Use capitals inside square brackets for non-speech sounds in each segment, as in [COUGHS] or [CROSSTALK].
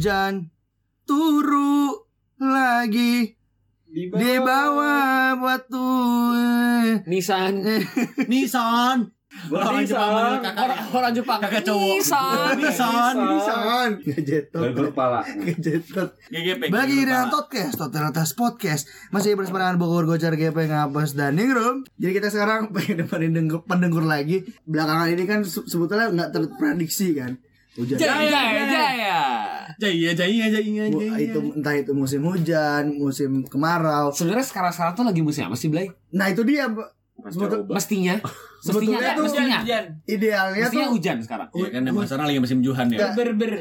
hujan turu lagi di bawah batu. Nisan. Nissan. [LAUGHS] Orang Jepang. Orang, orang Jepang. Kakak cowok. Nisan. Nissan. Nisan. Gajetot. kepala. Gajetot. GGP. Bagi dengan podcast, Totalitas Podcast Masih bersama dengan Bogor Gocar GP Ngapes dan Ningrum Jadi kita sekarang [LAUGHS] pengen depanin dengkur, pendengur lagi Belakangan ini kan se- sebetulnya nggak terprediksi kan Hujan Jaya, jaya, jaya. Jaya, jaya, jaya, jaya. itu entah itu musim hujan, musim kemarau. Sebenarnya sekarang-sekarang tuh lagi musim apa sih, Blay? Nah itu dia. Sebetul- Mestinya. [LAUGHS] Mestinya, Sebetulnya tuh- mestinya. idealnya Mestinya tuh hujan sekarang. Iya kan emang sekarang lagi musim Juhan ya. Nggak, Ber-ber.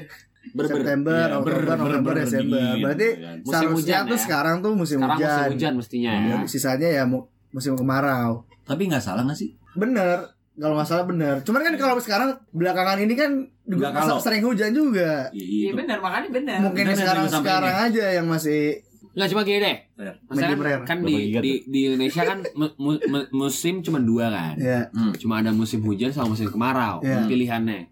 September, Iya, Oktober, ber- November, ber- Desember. dingin, Berarti. Musim seharusnya hujan tuh ya. sekarang tuh musim Sekarang hujan. musim hujan mestinya. Ya, Sisanya ya mu- musim kemarau. Tapi nggak salah nggak sih? Bener. Kalau nggak salah bener. Cuman kan kalau sekarang belakangan ini kan juga sering hujan juga. Iya, Iya benar, makanya benar. Mungkin Bener, sekarang sampai sekarang ini. aja yang masih Nggak cuma gini deh. Rare. kan, kan di, di, di Indonesia kan mu- mu- mu- musim cuma dua kan. ya Hmm. Cuma ada musim hujan sama musim kemarau Iya. pilihannya.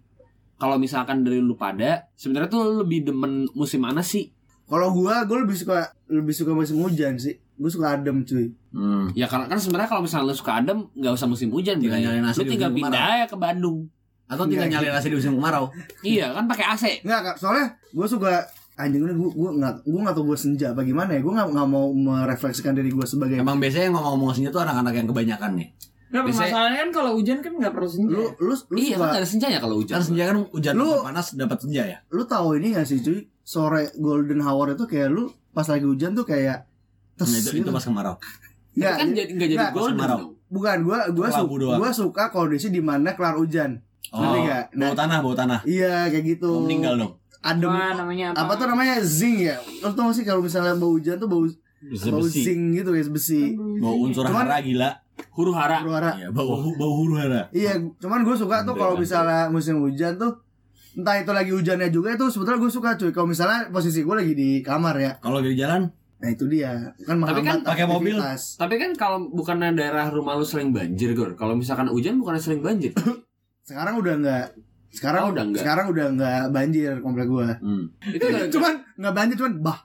Kalau misalkan dari lu pada, sebenarnya tuh lebih demen musim mana sih? kalau gua gua lebih suka lebih suka musim hujan sih. Gua suka adem cuy. Hmm. Ya karena kan sebenarnya kalau misalnya lu suka adem, nggak usah musim hujan, Tinggal nyalain AC Lu tinggal pindah kemarau. aja ke Bandung. Atau tinggal Nggak, nyalain AC di musim kemarau. iya kan pakai AC. Enggak, Kak. soalnya gua suka anjing ini gua gua nggak gua nggak tahu gua senja bagaimana ya. Gua nggak nggak mau merefleksikan diri gua sebagai Emang biasanya yang ngomong-ngomong senja tuh anak-anak yang kebanyakan nih. Nggak, Biasanya- masalahnya kan kalau hujan kan nggak perlu senja. lu lu lu iya suka kan nggak ada senjanya kalau hujan. Kan senja kan hujan Lu- lu, panas dapat senja ya. lu tahu ini gak sih cuy sore golden hour itu kayak lu pas lagi hujan tuh kayak tes Nah, itu, itu gitu. pas kemarau. Nggak, kan jadi- jadi nggak jadi dong. bukan gua gua su gua suka kondisi di mana kelar hujan Oh, Ngerti nggak? bau tanah, bau tanah. iya kayak gitu Mau meninggal dong. adem Apa namanya apa? apa tuh namanya zing ya lu tau gak sih kalau misalnya bau hujan tuh bau bau zing gitu guys besi Bau unsur Cuman- hara gila. Huru hara. suara Iya, bau bau huru hara. iya cuman gue suka tuh kalau misalnya musim hujan tuh entah itu lagi hujannya juga itu sebetulnya gue suka cuy kalau misalnya posisi gue lagi di kamar ya Kalau lagi di jalan, nah itu dia kan Tapi kan pakai mobil. Tapi kan kalau bukan daerah rumah lu sering banjir, Gor. Kalau misalkan hujan bukannya sering banjir. [COUGHS] sekarang udah nggak sekarang Oh, udah nggak. sekarang udah nggak banjir komplek gua hmm. Itu cuman nggak banjir cuman bah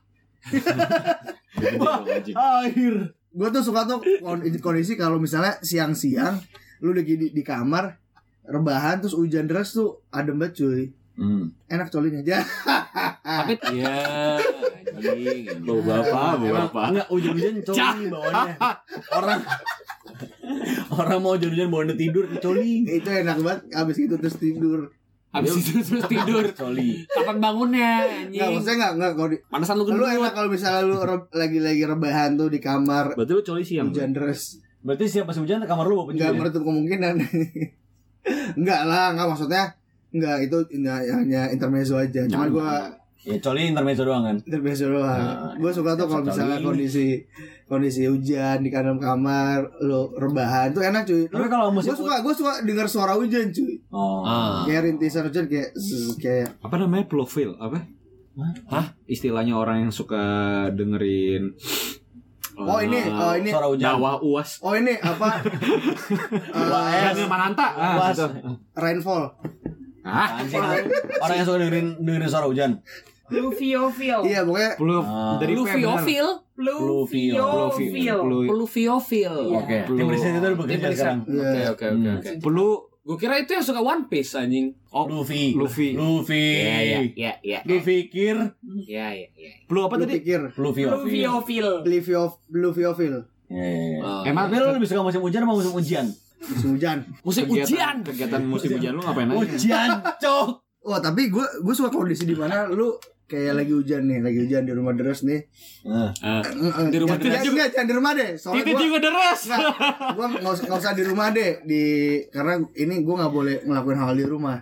air gua tuh suka tuh kon- kondisi kalau misalnya siang-siang lu lagi di, di kamar rebahan terus hujan deras tuh adem banget cuy Hmm. enak colin aja [LAUGHS] tapi ya anjing. Bau bapak, bau bapak. enggak hujan-hujan coli bawahnya. Orang orang mau hujan-hujan bawa tidur coli. itu enak banget abis itu terus tidur Habis itu terus tidur. Coli. Kapan bangunnya nggak anjing? maksudnya nggak nggak kalau di Panasan lu lu enak kalau misalnya lu lagi-lagi rebahan tuh di kamar Berarti lu coli siang. hujan deras Berarti siap pas hujan kamar lu bawa nggak pencuci. menutup kemungkinan [LAUGHS] nggak lah nggak maksudnya nggak itu nggak hanya intermezzo aja cuman gua Ya coli intermezzo doang kan. intermezzo doang Nah, gua suka tuh kalau misalnya kondisi kondisi hujan di dalam kamar lu rebahan tuh enak cuy Tapi kalau musim gua suka gua suka dengar suara hujan cuy Oh. Ah. kayak rintisan hujan kayak zzz, kayak Apa namanya plofil? Apa? Hah? Istilahnya orang yang suka dengerin oh ini oh ini Suara hujan. Jawa uas. oh ini apa [LAUGHS] Eh, Yang Mananta. Ah, Uas. gitu. rainfall Ah, Anjing. Orang yang suka dengerin dengerin suara hujan. Pluviofil. iya pokoknya Plu Ah. dari. Pluviofil. Pluviofil. Pluviofil. Oke. Plu- Tim riset itu bekerja sekarang. Iya. Oke oke oke oke. Pelu Gue kira itu yang suka One Piece anjing. oh Luffy. Luffy. Luffy. Iya iya iya iya. Lu pikir Iya iya iya. Pelu apa tadi? pikir. Pluviofil. Livio Luviofil Iya, iya, iya. Oh. Emang lu lebih suka musim hujan apa musim ujian? Musim hujan musim kegiatan, ujian. kegiatan musim hujan lu ngapain aja? Ujian, cok. Wah tapi gue gue suka kondisi di mana lu kayak lagi hujan nih, lagi hujan di rumah deres nih. Nah, Di rumah deres jangan, jangan di rumah deh. Soalnya gue juga deras. gue nggak usah, nggak usah di rumah deh di karena ini gue nggak boleh ngelakuin hal di rumah.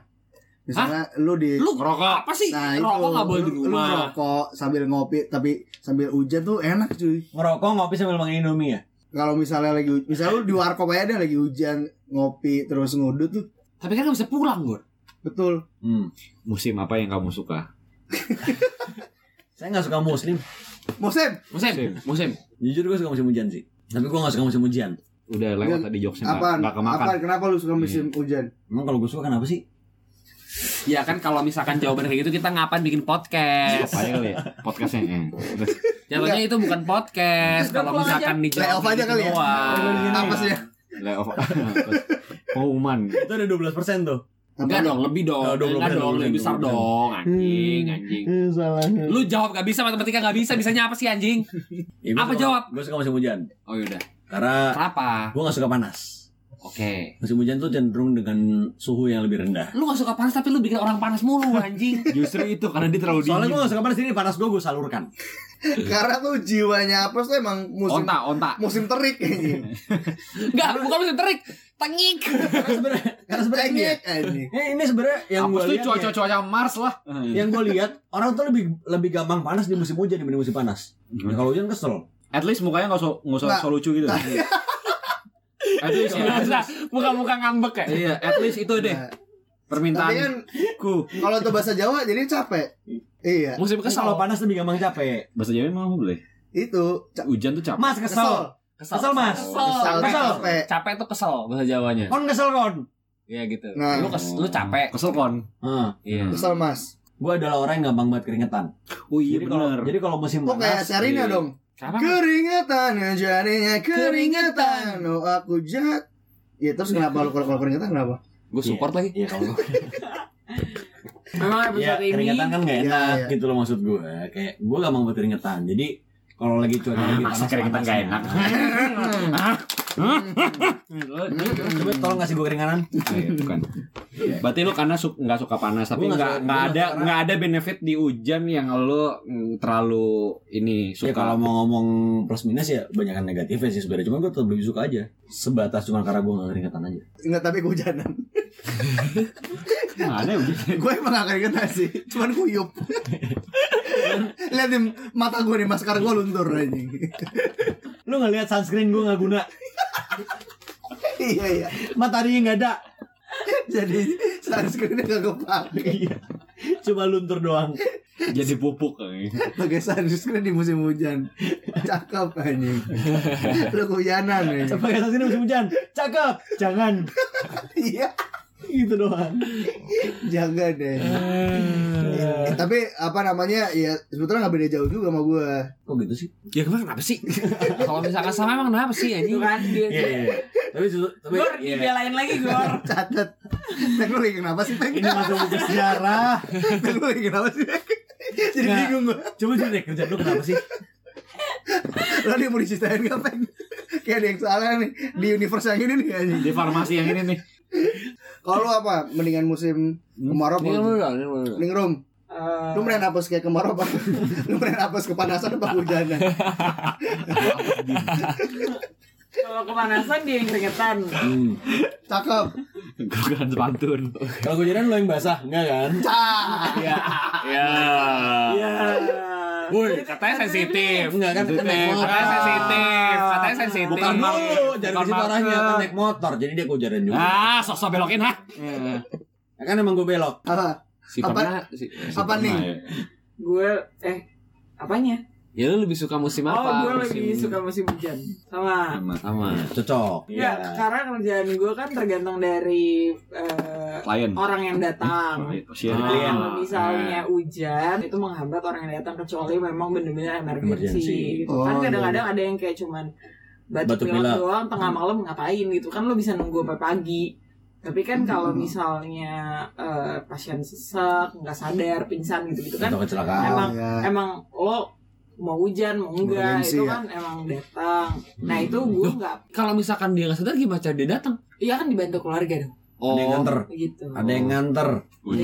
Misalnya lu di Lu ngerokok apa sih? nah itu Rokok nggak boleh di lu- Lu rumah. ngerokok sambil ngopi tapi sambil hujan tuh enak cuy. ngerokok ngopi sambil makan Indomie ya? Kalau misalnya lagi misalnya lu di warkop aja deh lagi hujan ngopi terus ngudut tuh Tapi kan nggak bisa pulang, Gur. betul. Hmm. Musim apa yang kamu suka? [LAUGHS] Saya nggak suka muslim. Musim Musim, Musim. musim. Jujur gue suka musim hujan sih. Tapi gue gak suka musim hujan. Udah lewat Dan tadi jokesnya nggak nggak kemakan. Apaan? Kenapa lu suka musim hujan? Emang kalau gue suka kenapa sih? Ya kan kalau misalkan jawaban kayak gitu kita ngapain bikin podcast? Apa kali ya? Podcastnya. eh. Terus, Jatuhnya itu bukan podcast. Kalau misalkan dijawab Layoff aja gitu kali ya. Apa sih ya? layoff. [LAUGHS] Pengumuman. Itu ada 12% tuh. Enggak dong, lebih dong. Oh, 20%, Enggak dong, lebih besar 20%. dong. Anjing, anjing. Salah. Lu jawab gak bisa, matematika gak bisa. Bisanya apa sih anjing? [LAUGHS] Ya, gua Apa suka- jawab? Gue suka musim hujan. Oh yaudah. Karena Kenapa? gue gak suka panas. Oke. Musim hujan tuh cenderung dengan suhu yang lebih rendah. Lu gak suka panas tapi lu bikin orang panas mulu anjing. [LAUGHS] Justru itu karena dia terlalu Soalnya dingin. gue gak suka panas ini panas gue gue salurkan. [LAUGHS] Karena tuh jiwanya apa tuh emang musim Onta, onta. musim terik kayaknya. [LAUGHS] Enggak, bukan musim terik. Tengik. Karena sebenarnya karena sebenarnya ini ya. Tengik anjing. Eh, ini sebenarnya yang gue lihat ya, cuaca-cuaca Mars lah. yang gue lihat orang tuh lebih lebih gampang panas di musim hujan dibanding musim panas. Ya, kalau hujan kesel. At least mukanya nggak usah nggak usah Nggak. so lucu gitu. At least muka-muka ngambek ya. Iya, at least itu deh Nah, Tapi kan permintaanku. kalau itu bahasa Jawa jadi capek. Iya. Musim kesal. kalau panas lebih gampang capek. Bahasa Jawa emang boleh. Itu Hujan tuh capek. Mas kesel. Kesel, Mas. Kesel, Capek. capek. Capek tuh kesel bahasa Jawanya. Kon kesel kon. Iya gitu. Nah. Lu kes, lu capek. Kesel kon. Nah, Iya. Kesel Mas. gue adalah orang yang gampang banget keringetan. Oh iya jadi jadi kalau musim Oh kayak panas, Serina iya. dong. Kenapa? Keringetan yang jadinya keringetan. Oh aku jahat. Ya terus kenapa lu kalau kalau keringetan kenapa? Gue support lagi. Iya kalau [LAUGHS] Memang ya, episode ini keringetan kan gak Iya, enak iya. gitu loh maksud gue. Kayak gue gampang banget keringetan. Jadi kalau lagi cuaca lagi panas keringetan gak enak? [LAUGHS] Coba tolong kasih gue keringanan. Nah, itu kan. Berarti lu karena su- nggak suka panas tapi nggak nggak nggak ada nggak- nggak ada benefit di hujan yang lu mm, terlalu ini Ya kalau suka. mau ngomong plus minus ya banyak negatifnya sih sebenarnya. Cuma gue tetap lebih suka aja. Sebatas cuma karena gue gak keringetan aja. Enggak tapi kehujanan. [LAUGHS] Nggak ada hujan. [LAUGHS] gue emang gak keringetan sih. Cuman kuyup. [LAUGHS] Lihat nih mata gue nih maskara gue luntur anjing. Lu gak lihat sunscreen gue gak guna. [LAUGHS] iya iya. Mataharinya gak ada. Jadi sunscreennya gak kepake. Iya. Cuma luntur doang. Jadi pupuk kayaknya. Pakai sunscreen di musim hujan. Cakep anjing. Lu kehujanan nih. Pakai sunscreen musim hujan. Cakep. Jangan. Iya. Gitu doang. Jaga deh. Eh, tapi apa namanya ya sebetulnya nggak beda jauh juga sama gue. Kok gitu sih? Ya kenapa kenapa sih? Kalau misalkan sama emang kenapa sih anjing? kan dia Iya, iya. Tapi tapi Gor iya. dibelain lagi Gor [LAUGHS] Catat. Teknologi kenapa sih Peng? Ini masuk buku sejarah. [LAUGHS] Teknologi kenapa sih? Jadi Nggak. bingung gue. Coba jadi deh kerja lu kenapa sih? Lo dia mau diceritain gak Peng? Kayak ada yang salah nih di universe yang ini nih. Di farmasi yang ini nih. Kalau lu apa? Mendingan musim kemarau Ini apa? lu dong, ini lu dong. Ningrum. Lu mendingan hapus kayak kemarau apa? [LAUGHS] Lu mendingan hapus kepanasan apa hujanan? Kalau kepanasan dia yang keringetan Hmm. Cakep. Gue kan pantun. Kalau hujan lo yang basah, enggak kan? Cah. Iya. Ya. Iya. Woi, katanya sensitif. Enggak kan kan naik motor. Katanya sensitif. Katanya sensitif. Bukan dulu, ke situ arahnya market. kan naik motor. Jadi dia kehujanan juga. Ah, sok-sok belokin ha. Ya kan emang gue belok. Apa? Si Apa- si, Apa nih? Gue Eh Apanya? Ya lu lebih suka musim Oh apa? gue Musim- lebih suka musim hujan Sama Sama. sama. Cocok. Ya karena kerjaan gue kan tergantung dari eh, Klien. Orang yang datang Share Ah. klien. Kalau misalnya hujan itu menghambat orang yang datang kecuali memang benar-benar Emergency. emergency. Gitu. Oh, kan iya, kadang-kadang ada yang kayak cuman batuk, Batuk pilek doang tengah malam ngapain gitu kan lo bisa nunggu sampai pagi. Tapi kan kalau misalnya eh, pasien sesak, nggak sadar, pingsan gitu-gitu kan Atau kecelakaan. emang ya. emang lo mau hujan mau enggak Emergency itu ya. kan emang datang. Nah itu gue nggak, Kalau misalkan dia nggak sadar gimana cara dia datang? iya kan dibantu keluarga dong, Ada yang nganter. gitu. Ada yang nganter. Nggak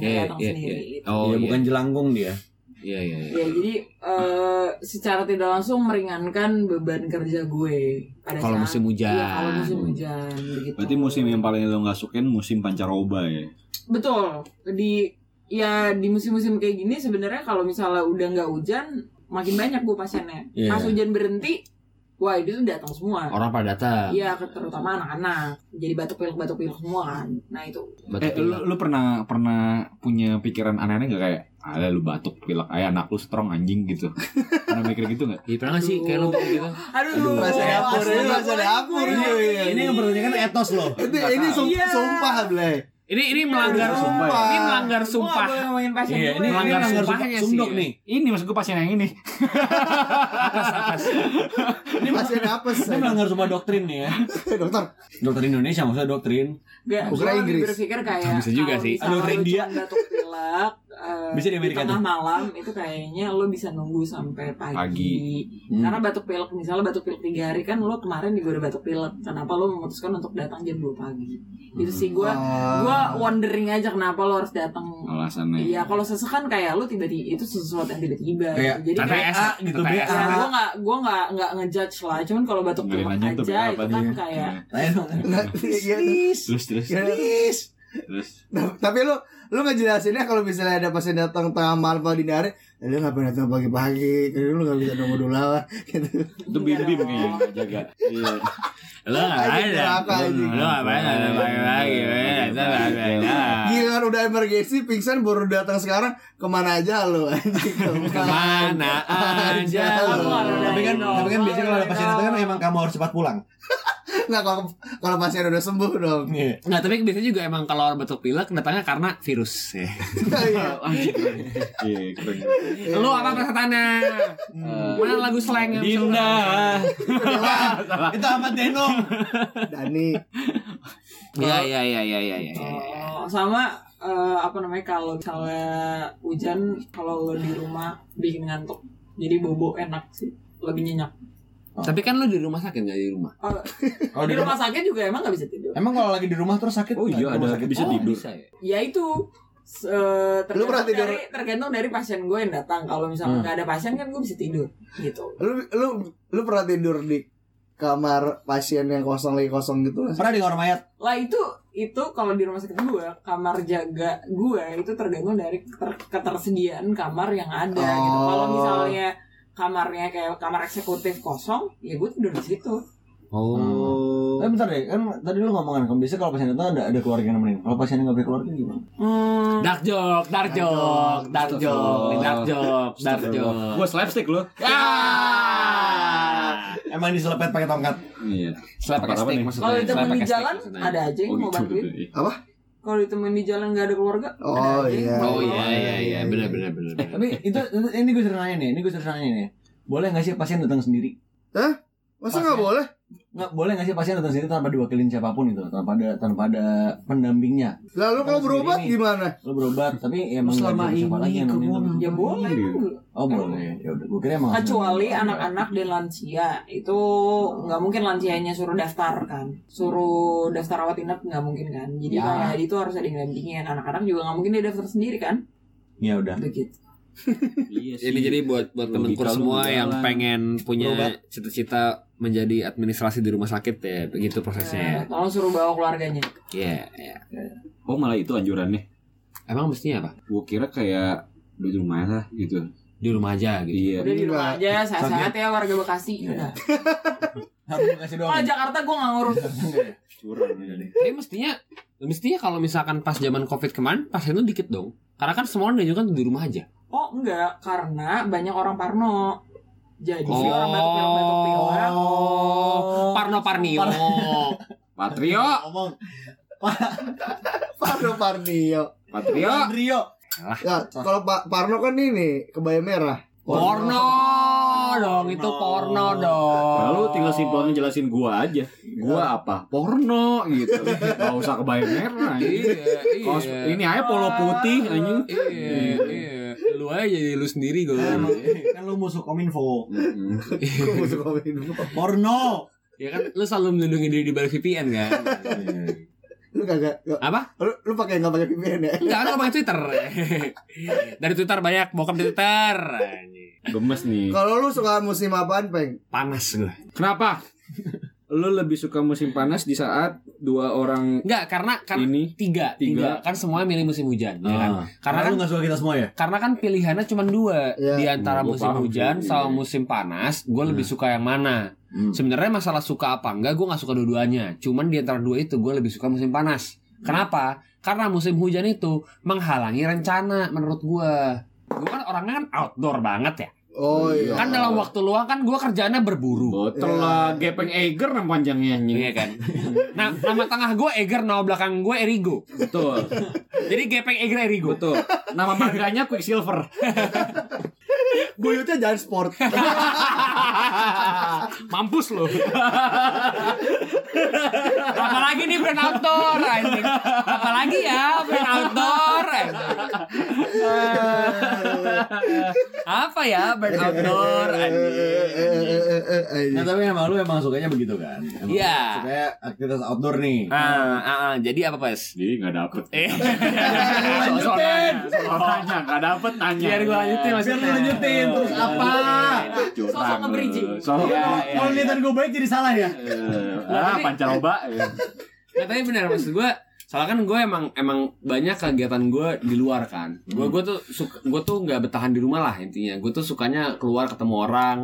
Iya, datang iya, sendiri. iya. gitu. Oh, Iya, iya. bukan jelangkung dia. Iya, iya, iya. Ya jadi eh, secara tidak langsung meringankan beban kerja gue pada Kalau saat- musim hujan. Iya, kalau musim hujan begitu. Berarti musim yang paling lo nggak sukain musim pancaroba ya. betul di ya di musim-musim kayak gini sebenarnya kalau misalnya udah nggak hujan makin banyak gue pasiennya. Iya. Pas hujan berhenti, wah itu tuh datang semua. Orang pada datang. Iya, terutama anak-anak. Jadi batuk pilek batuk pilek semua kan. Nah itu. Batuk Eh, lu, lu pernah pernah punya pikiran aneh-aneh gak kayak ada lu batuk pilek ayah anak lu strong anjing gitu. pernah mikir gitu gak? Iya, pernah nggak sih kayak lu gitu? Aduh, Bahasa dapur, ini bahasa dapur. Ini yang pertanyaan kan etos loh. Ini sum- Iya. sumpah, Blay. Ini ini melanggar Sumpah. sumpah. Ini melanggar Gua nggak sumpah. boleh ngomongin pasien Iya, gue. ini Melanggar melanggar sumpahnya sumpah sih, sundok ya. nih. Ini maksud gue pasien yang ini. Ini pasien apa sih? Ini melanggar sumpah doktrin nih ya. [LAUGHS] Dokter. Dokter Indonesia maksudnya doktrin. Gak, Bukan Inggris. berpikir kayak Bisa juga sih. lu dia. cuma batuk pilek eh, Bisa di Amerika tengah tuh. malam itu kayaknya lo bisa nunggu sampai pagi. Pagi. Hmm. Karena batuk pilek misalnya batuk pilek tiga hari kan lo kemarin juga udah batuk pilek. Kenapa lo memutuskan untuk datang jam 2 pagi? Itu sih gue Ah. gue wondering aja kenapa lo harus datang. Alasannya. Iya kalau sesek kan kayak lo tiba-tiba itu sesuatu yang tiba-tiba. Kayak Jadi kayak. A gitu TTS. BA. ya gue nggak gue nggak nggak ngejudge lah. Cuman kalau batuk pilek aja itu kan kayak iya, [LAUGHS] Terus terus. Terus. Tapi lu lu ngejelasinnya kalau misalnya ada pasien datang tengah malam atau dini hari, ya lu ngapain datang pagi-pagi? Jadi lu gak bisa nunggu dulu lah [LAUGHS] gitu. Itu bim bim kayaknya jaga. Iya. Lo Anjing, ngapain? neraka, anjing. Lo ngapain? Ada pagi-pagi. Gila udah emergency pingsan baru datang sekarang ke mana aja lu anjing [LAUGHS] Ke mana aja lo? Tapi kan tapi kan biasanya kalau ada pasien itu kan emang kamu harus cepat pulang. [LAUGHS] [LAUGHS] Nggak kalau kalau pasien udah sembuh dong. Iya. Nggak, tapi biasanya juga emang kalau orang batuk pilek datangnya karena virus. Ya. [LAUGHS] Iya. [LAUGHS] Iya keren. Lo apa pesertanya? Mana lagu slang yang Dinda. Itu Ahmad Denong. Dani. Iya iya iya iya iya iya. Oh, sama eh, apa namanya kalau misalnya hujan kalau lo di rumah bikin ngantuk jadi bobo enak sih lebih nyenyak Tapi kan lo di rumah sakit nggak di rumah? Oh, Kalau di rumah sakit juga emang nggak bisa tidur Emang kalau lagi di rumah terus sakit? Oh iya ada sakit. bisa Oh, tidur. bisa ya. ya itu Lu pernah tergantung tidur? dari tergantung dari pasien gue yang datang kalau misalnya Hmm. nggak ada pasien kan gue bisa tidur gitu Lu lu lu pernah tidur di kamar pasien yang kosong lagi kosong gitu? Pernah di kamar mayat? lah itu itu kalau di rumah sakit gue kamar jaga gue itu tergantung dari keter- ketersediaan kamar yang ada gitu Oh. kalau misalnya kamarnya kayak kamar eksekutif kosong ya gue tidur di situ Oh. Eh bentar deh, kan tadi lu ngomongin kan biasanya kalau pasien datang ada ada keluarga yang nemenin. Kalau pasien nggak punya keluarga gimana? hmm, Dark joke, dark joke, dark joke, dark joke, dark joke. Gue slapstick lu. Ya. [LAUGHS] Emang diselepet pakai tongkat. Iya. Slap pakai stick maksudnya. kalau ditemuin di jalan ada aja yang Oh mau gitu. bantuin Apa? Kalau ditemuin di jalan nggak ada keluarga Oh, iya. Oh bantuin. iya iya iya benar benar benar. Eh, tapi itu, ini gue sering nanya nih, ini gue sering nanya nih. Boleh nggak sih pasien datang sendiri? Masa nggak boleh? Nggak boleh nggak sih pasien datang sendiri tanpa diwakilin siapa pun itu, tanpa ada tanpa ada pendampingnya. Lalu kalau berobat nih. gimana? Lo berobat, tapi emang nggak Selama ada siapa ini lagi yang nemenin ya boleh Iya. Oh boleh, ya udah. Gue kira emang kecuali anak-anak dan lansia itu nggak mungkin lansianya suruh daftar kan suruh daftar rawat inap nggak mungkin kan jadi Ya. kayak itu harus ada yang dampingin anak-anak juga nggak mungkin dia daftar sendiri kan Ya udah. begitu Iya sih. Ini jadi buat buat pendengkur semua yang pengen punya cita-cita menjadi administrasi di rumah sakit ya begitu prosesnya. Tolong suruh bawa keluarganya Iya iya. Oh malah itu anjurannya. Emang mestinya apa? Gue kira kayak di rumah lah gitu. Di rumah aja gitu. Iya. udah di rumah Enggak. aja sehat-sehat ya warga Bekasi Iya. [LAUGHS] dikasih doang. kalau Jakarta gue nggak ngurus [LAUGHS] Curang Iya ini. Tapi mestinya mestinya kalau misalkan pas zaman covid kemarin pasien itu dikit dong. Karena kan semua orang dianjurkan di rumah aja. Oh enggak karena banyak orang Parno jadi si orang batuk pilek batuk pilek Oh, Parno Parnio. Patrio, Ngomong. Parno Parnio. Patrio. Rio. Ya, kalau Pak Parno kan ini kebaya merah. Porno dong, itu porno dong. Lalu tinggal simpelnya jelasin gua aja. Gua apa? Porno gitu. Gak usah kebaya merah. Iya, iya. ini aja polo putih anjing. Iya, iya. Lu aja jadi lu sendiri gue. Emang, kan lu musuh kominfo. Gue musuh komen. Porno. Ya kan lu selalu melindungi diri di balik VPN kan. Lu kagak nggak- Apa? lu, lu pakai nggak pakai VPN ya? Enggak, lu pakai Twitter. Dari Twitter banyak bokap di Twitter. Gemes nih. Kalau lu suka musim apaan, Peng? Panas gue. Kenapa? Lu lebih suka musim panas di saat dua orang Enggak, karena kan ini tiga, tiga, Tiga. kan semua milih musim hujan, ya kan? Ah. Karena Karena kan lu gak suka kita semua ya? karena kan pilihannya cuma dua Iya. di antara Gua musim paham hujan sih, sama musim panas. Gue lebih suka yang mana? Hmm. Sebenarnya masalah suka apa enggak, gue nggak suka dua-duanya. Cuman di antara dua itu gue lebih suka musim panas. Kenapa? Karena musim hujan itu menghalangi rencana menurut gue. Gue kan orangnya kan outdoor banget ya. Oh iya. Kan dalam waktu luang kan gue kerjaannya berburu. Betul lah, gepeng Eiger nama panjangnya anjing. Iya kan. Nah, nama tengah gue Eger, nama belakang gue Erigo. Betul. Jadi gepeng Eger Erigo. Betul. Nama marganya Quicksilver. [LAUGHS] Buyutnya jangan sport. [LAUGHS] Mampus lo. Apalagi nih brand outdoor anjing. Apalagi ya brand outdoor. anjing. Apa ya brand outdoor anjing. Nah, tapi emang lu emang sukanya begitu kan? Emang Iya. Sukanya aktivitas outdoor nih. Ah, ah, ah. jadi apa pas? Jadi nggak dapet. Eh, [LAUGHS] Lanjutin. Soal nanya, nggak dapet nanya. biar gue lanjutin Biar maksudnya. Lanjutin terus apa? Sosok nge-bridging. Sosok Iya, iya, Kalau iya. niatan gue baik jadi salah ya? Ah, pancaroba. ya. Nah, tapi benar maksud gue soalnya kan gue emang emang banyak kegiatan gue di luar kan gue gue tuh suka gue tuh nggak bertahan di rumah lah intinya gue tuh sukanya keluar ketemu orang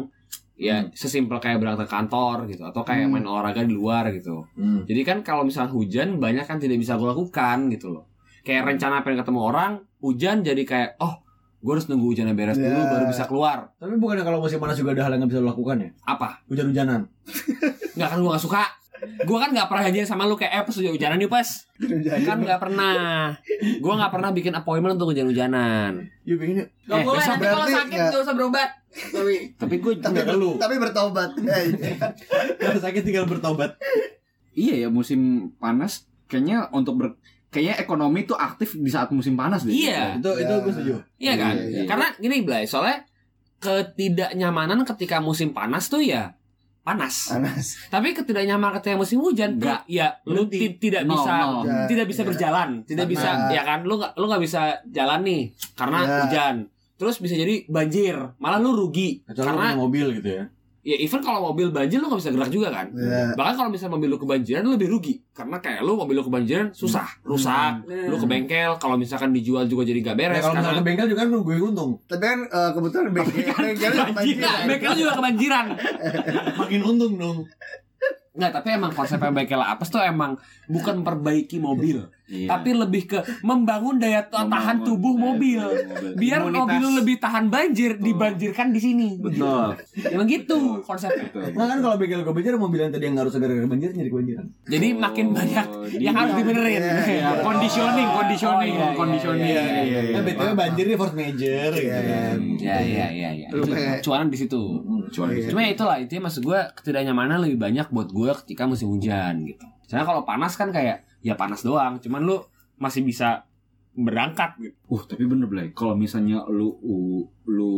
ya sesimpel kayak berangkat ke kantor gitu atau kayak main olahraga di luar gitu Hmm. jadi kan kalau misalnya hujan banyak kan tidak bisa gue lakukan gitu loh kayak rencana pengen ketemu orang hujan jadi kayak oh gue harus nunggu hujannya beres dulu Ya. baru bisa keluar Tapi bukannya kalau musim panas juga ada hal yang nggak bisa lo lakukan ya? apa Hujan-hujanan. nggak kan gue nggak suka gue kan nggak pernah janjian sama lu kayak eh pas hujan-hujanan yuk pas kan nggak pernah gue nggak pernah bikin appointment untuk hujan-hujanan Yuk bikin yuk. Gak Eh, boleh nanti kalau sakit nggak- gak usah berobat. Tapi Tapi gue Tapi Nggak lu. tapi bertobat. Eh, [LAUGHS] Kalau sakit tinggal bertobat. iya ya musim panas kayaknya untuk ber kayaknya ekonomi tuh aktif di saat musim panas deh. Iya. Itu itu Ya. gue setuju. Iya kan? Iya, iya. Karena gini Blay, soalnya ketidaknyamanan ketika musim panas tuh ya panas. Panas. Tapi ketidaknyamanan ketika musim hujan Nggak. tuh ya lu ti- tidak No, bisa no. Tidak bisa ya. berjalan, tidak bisa Nah. ya kan lu nggak lu nggak bisa jalan nih karena Ya. hujan. Terus bisa jadi banjir, malah lu rugi Kecuali karena punya mobil gitu ya. Ya even kalau mobil banjir lu nggak bisa gerak juga kan. Ya. Bahkan kalau misalnya mobil lu kebanjiran lu lebih rugi karena kayak lu mobil lu kebanjiran susah, rusak, Hmm. lu ke bengkel kalau misalkan dijual juga jadi gak Ya, beres kalau misalnya karena ke bengkel juga kan gue untung. Tapi kan eh, kebetulan [LAUGHS] bengkel bengkelnya kebanjiran. Nah, bengkel juga kebanjiran. [LAUGHS] Makin untung dong. Nggak, tapi emang konsepnya bengkel apes tuh emang bukan memperbaiki mobil, Iya. tapi lebih ke membangun daya ta- tahan Membangun tubuh daya mobil. Biar Imunitas. mobil lu lebih tahan banjir, dibanjirkan di sini. betul. Emang gitu konsepnya. Betul. Nah kan kalau bengkel gue banjir mobil yang tadi yang harus segera banjir jadi kebanjiran. Jadi Oh, makin banyak di- yang harus dibenerin. Ya, conditioning, conditioning, Oh, iya, iya, conditioning. iya, iya, iya, Nah, BTW banjir nih force major gitu kan. Ya, ya, ya, ya. Lu Itu kayak- cuanan di situ. Cuma Iya. Cuma ya itulah intinya maksud gue ketidaknyamanan lebih banyak buat gue ketika musim hujan gitu. Soalnya kalau panas kan kayak ya panas doang, cuman lu masih bisa berangkat gitu. Uh, tapi bener Blay. Kalau misalnya lu u- lu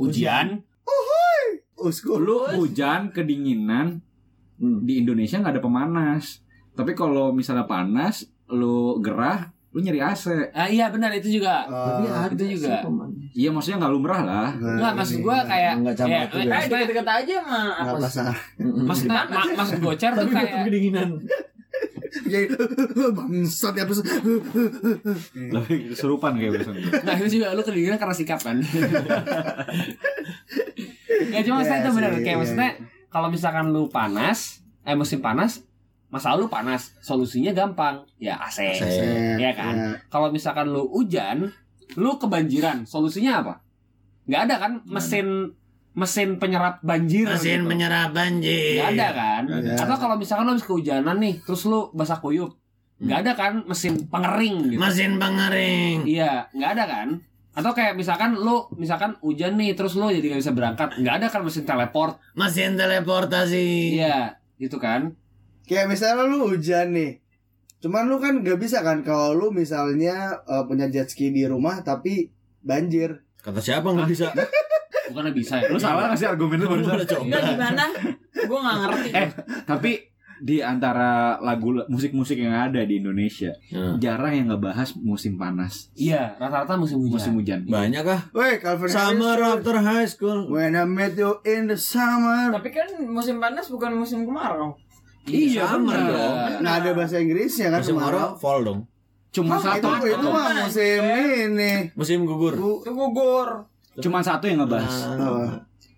Hujan, Usku. lu hujan kedinginan Hmm. di Indonesia nggak ada pemanas. Tapi kalau misalnya panas, lu gerah, lu nyari AC. ah, iya benar itu juga. Tapi ada itu juga. Iya, maksudnya nggak lumrah lah. Enggak maksud gue kayak Enggak campur ya, juga. eh, eh deket-deket aja mah Nggak apa sih? pasar. maksudnya ma- maksud gocer tuh Tapi kayak kedinginan. Jadi bangsat ya terus. Tapi kesurupan kayak biasanya. nah itu juga lu kedinginan karena sikap kan. ya cuma maksudnya Iya itu benar sih, kayak iya. maksudnya kalau misalkan lu panas, eh musim panas, masalah lu panas, solusinya gampang, ya AC. Iya kan? Ya. Kalau misalkan lu hujan, lu kebanjiran, solusinya apa? Nggak ada kan mesin mesin penyerap banjir. gitu. menyerap banjir. Nggak ada kan? Nggak ada. Atau kalau misalkan lu habis kehujanan nih, terus lu basah kuyup, nggak ada kan mesin pengering gitu. Mesin pengering. Iya, nggak ada kan? Atau kayak misalkan lu misalkan hujan nih, terus lu jadi nggak bisa berangkat, nggak ada kan mesin teleport? Mesin teleportasi. Iya, gitu kan? Kayak misalnya lu hujan nih. Cuman lu kan gak bisa kan kalau lu misalnya eh, punya jet ski di rumah tapi banjir. Kata siapa nggak bisa? [LAUGHS] Bukannya bisa ya? Lu salah nggak sih argumen lu barusan? Enggak gimana? Gue nggak ngerti. Eh, tapi di antara lagu musik-musik yang ada di Indonesia Hmm. jarang yang ngebahas musim panas, Iya, rata-rata musim hujan. musim hujan. Banyak ah. Woi, Calvin Summer Harris. after high school. When I met you in the summer. Tapi kan musim panas bukan musim kemarau. Iya, Summer bener. dong. Nggak ada bahasa Inggrisnya kan Musim kemarau fall dong. Cuma itu satu, itu mah musim ini. Musim gugur. Itu gugur. Cuma satu yang ngebahas. Oh.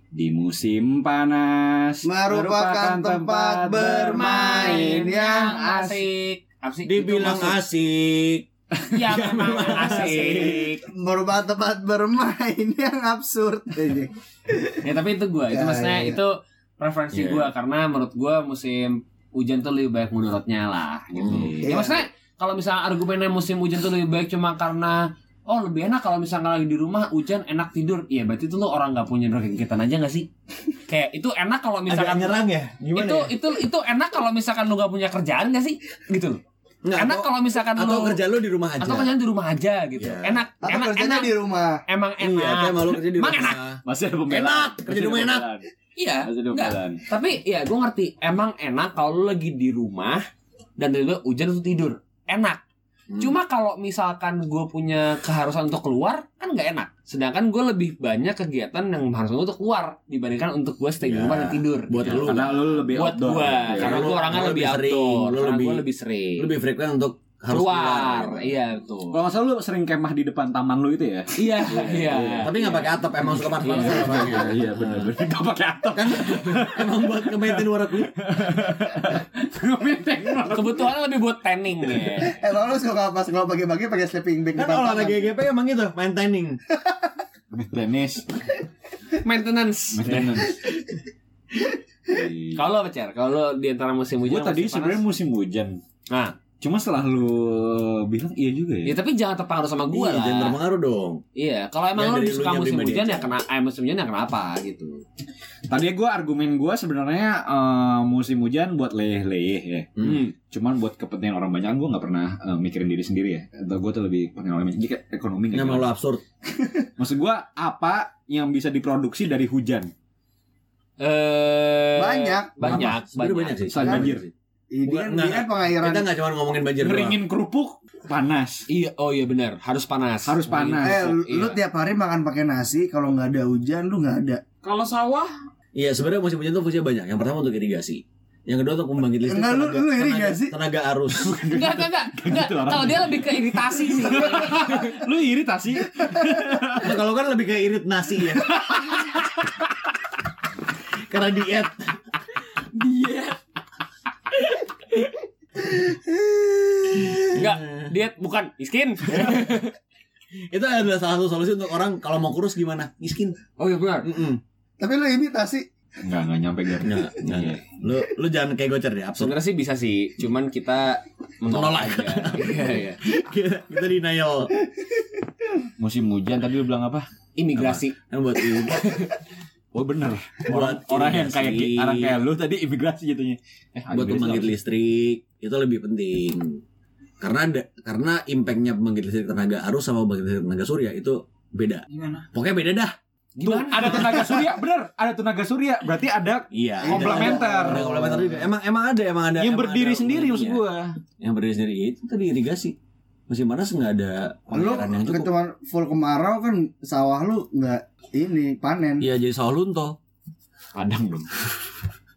Di musim panas Merupakan tempat bermain yang asik. Apa sih? Dibilang asik. Ya [LAUGHS] memang asik. Merubah tempat bermain [LAUGHS] yang absurd. Ya tapi itu gue, itu Ya, maksudnya ya, ya. itu preferensi Iya. gue karena menurut gue musim hujan tuh lebih baik menurutnya lah gitu. Hmm. Ya Iya. maksudnya kalau misalnya argumennya musim hujan tuh lebih baik cuma karena oh lebih enak kalau misalnya lagi di rumah hujan enak tidur. Iya berarti itu lo orang nggak punya kegiatan aja gak sih? [LAUGHS] Kayak itu enak kalau Agak misalkan nyerang ya? Gimana itu ya? itu itu enak kalau misalkan lu gak punya kerjaan gak sih? Gitu loh. Nggak, enak kalau misalkan atau lu kerja lu di rumah aja. atau kerjaan di rumah aja gitu. Iya. Enak, Atau enak, kerjanya enak. di rumah. Emang enak. Iya, kayak malu kerja di Emang rumah. enak. Masih ada pembelaan. Enak, kerja di rumah enak. Iya, enggak. Tapi ya gue ngerti, emang enak kalau lu lagi di rumah dan tiba-tiba hujan untuk tidur. Enak. Hmm. Cuma kalau misalkan gue punya keharusan untuk keluar, kan nggak enak. Sedangkan gue lebih banyak kegiatan yang harus untuk keluar dibandingkan untuk gue stay di Ya, rumah dan tidur. buat Gitu. lu. Karena lu lebih buat outdoor. gue, Iya. karena gue orangnya lebih lebih sering, outdoor, lu karena lebih- gue lebih sering Lebih frekuen untuk harus keluar. keluar. Iya betul. Kalau nggak salah lu sering kemah di depan taman lu itu ya? Iya, iya. Tapi nggak pakai atap, emang suka panas-panas Iya. orangnya. iya benar benar. Gak pakai atap. Kan emang buat nge-maintain warak lu. Kebutuhannya lebih buat tanning ya. Emang lu suka pas kalau pagi-pagi pakai sleeping bag Kan olahraga tangan? GGP emang gitu, main tanning. Tenis. Maintenance. Maintenance. Kalau apa Cer? Kalau di antara musim hujan gue tadi sebenarnya panas? musim hujan. Nah, Cuma setelah lu bilang iya juga ya ya. tapi jangan terpengaruh sama gue Iya, lah. jangan terpengaruh dong. Iya, kalau emang lo dari suka musim hujan ya kena eh musim hujan ya kenapa gitu. Tadi gue argumen gue sebenarnya eh, musim hujan buat leyeh-leyeh ya. Hmm. Cuman buat kepentingan orang banyak gue nggak pernah eh, mikirin diri sendiri ya. Atau gue tuh lebih pengen orang banyak. Jadi kayak ekonomi lu gimana. absurd. [LAUGHS] Maksud gue apa yang bisa diproduksi dari hujan? Eh Banyak. banyak, Sebenarnya banyak. banyak sih. Selain banjir. Ini Bukan, kan, enggak, kan pengairan. Kita nggak cuma ngomongin banjir doang. Ngeringin kerupuk panas. Iya, oh iya benar, harus panas. Harus panas. Eh, lu, Iya. lu tiap hari makan pakai nasi, kalau nggak ada hujan lu nggak ada. Kalau sawah Iya, sebenarnya musim hujan tuh fungsinya banyak. Yang pertama untuk irigasi. Yang kedua untuk pembangkit listrik. Enggak, lu- tenaga- lu tenaga- irigasi? Tenaga arus. Enggak, [LAUGHS] enggak, enggak. enggak. gitu. Kalau dia lebih ke iritasi sih. [LAUGHS] Lu iritasi. [LAUGHS] Nah, kalau kan lebih kayak irit nasi ya. Karena diet. Enggak, diet bukan miskin. [LAUGHS] Itu adalah salah satu solusi untuk orang kalau mau kurus gimana? Miskin. Oh iya benar. Mm-mm. Tapi lu imitasi. Enggak, enggak nyampe gitu. Enggak, enggak, enggak. Lu lu jangan kayak gocer deh, absurd. Sebenarnya sih bisa sih, cuman kita menolak, aja. [LAUGHS] Iya, iya. kita, kita denial. Musim hujan tadi lu bilang apa? Imigrasi. Kan buat ini. [LAUGHS] Oh bener. Buat Orang yang kayak orang kayak lu tadi imigrasi jatuhnya. Eh, buat pembangkit listrik itu lebih penting. Karena ada karena impactnya pembangkit listrik tenaga arus sama pembangkit listrik tenaga surya itu beda. gimana? Pokoknya beda dah. Tuh, ada tenaga surya, bener. Ada tenaga surya, berarti ada Iya. Komplementer. Ada, ada komplementer juga. Emang emang ada, emang ada. yang emang berdiri ada sendiri maksud gua. Yang berdiri sendiri itu tadi irigasi. Musim panas nggak ada pengairan yang cukup. cuma full kemarau kan sawah lu nggak ini panen. Iya jadi sawah lunto. Padang dong.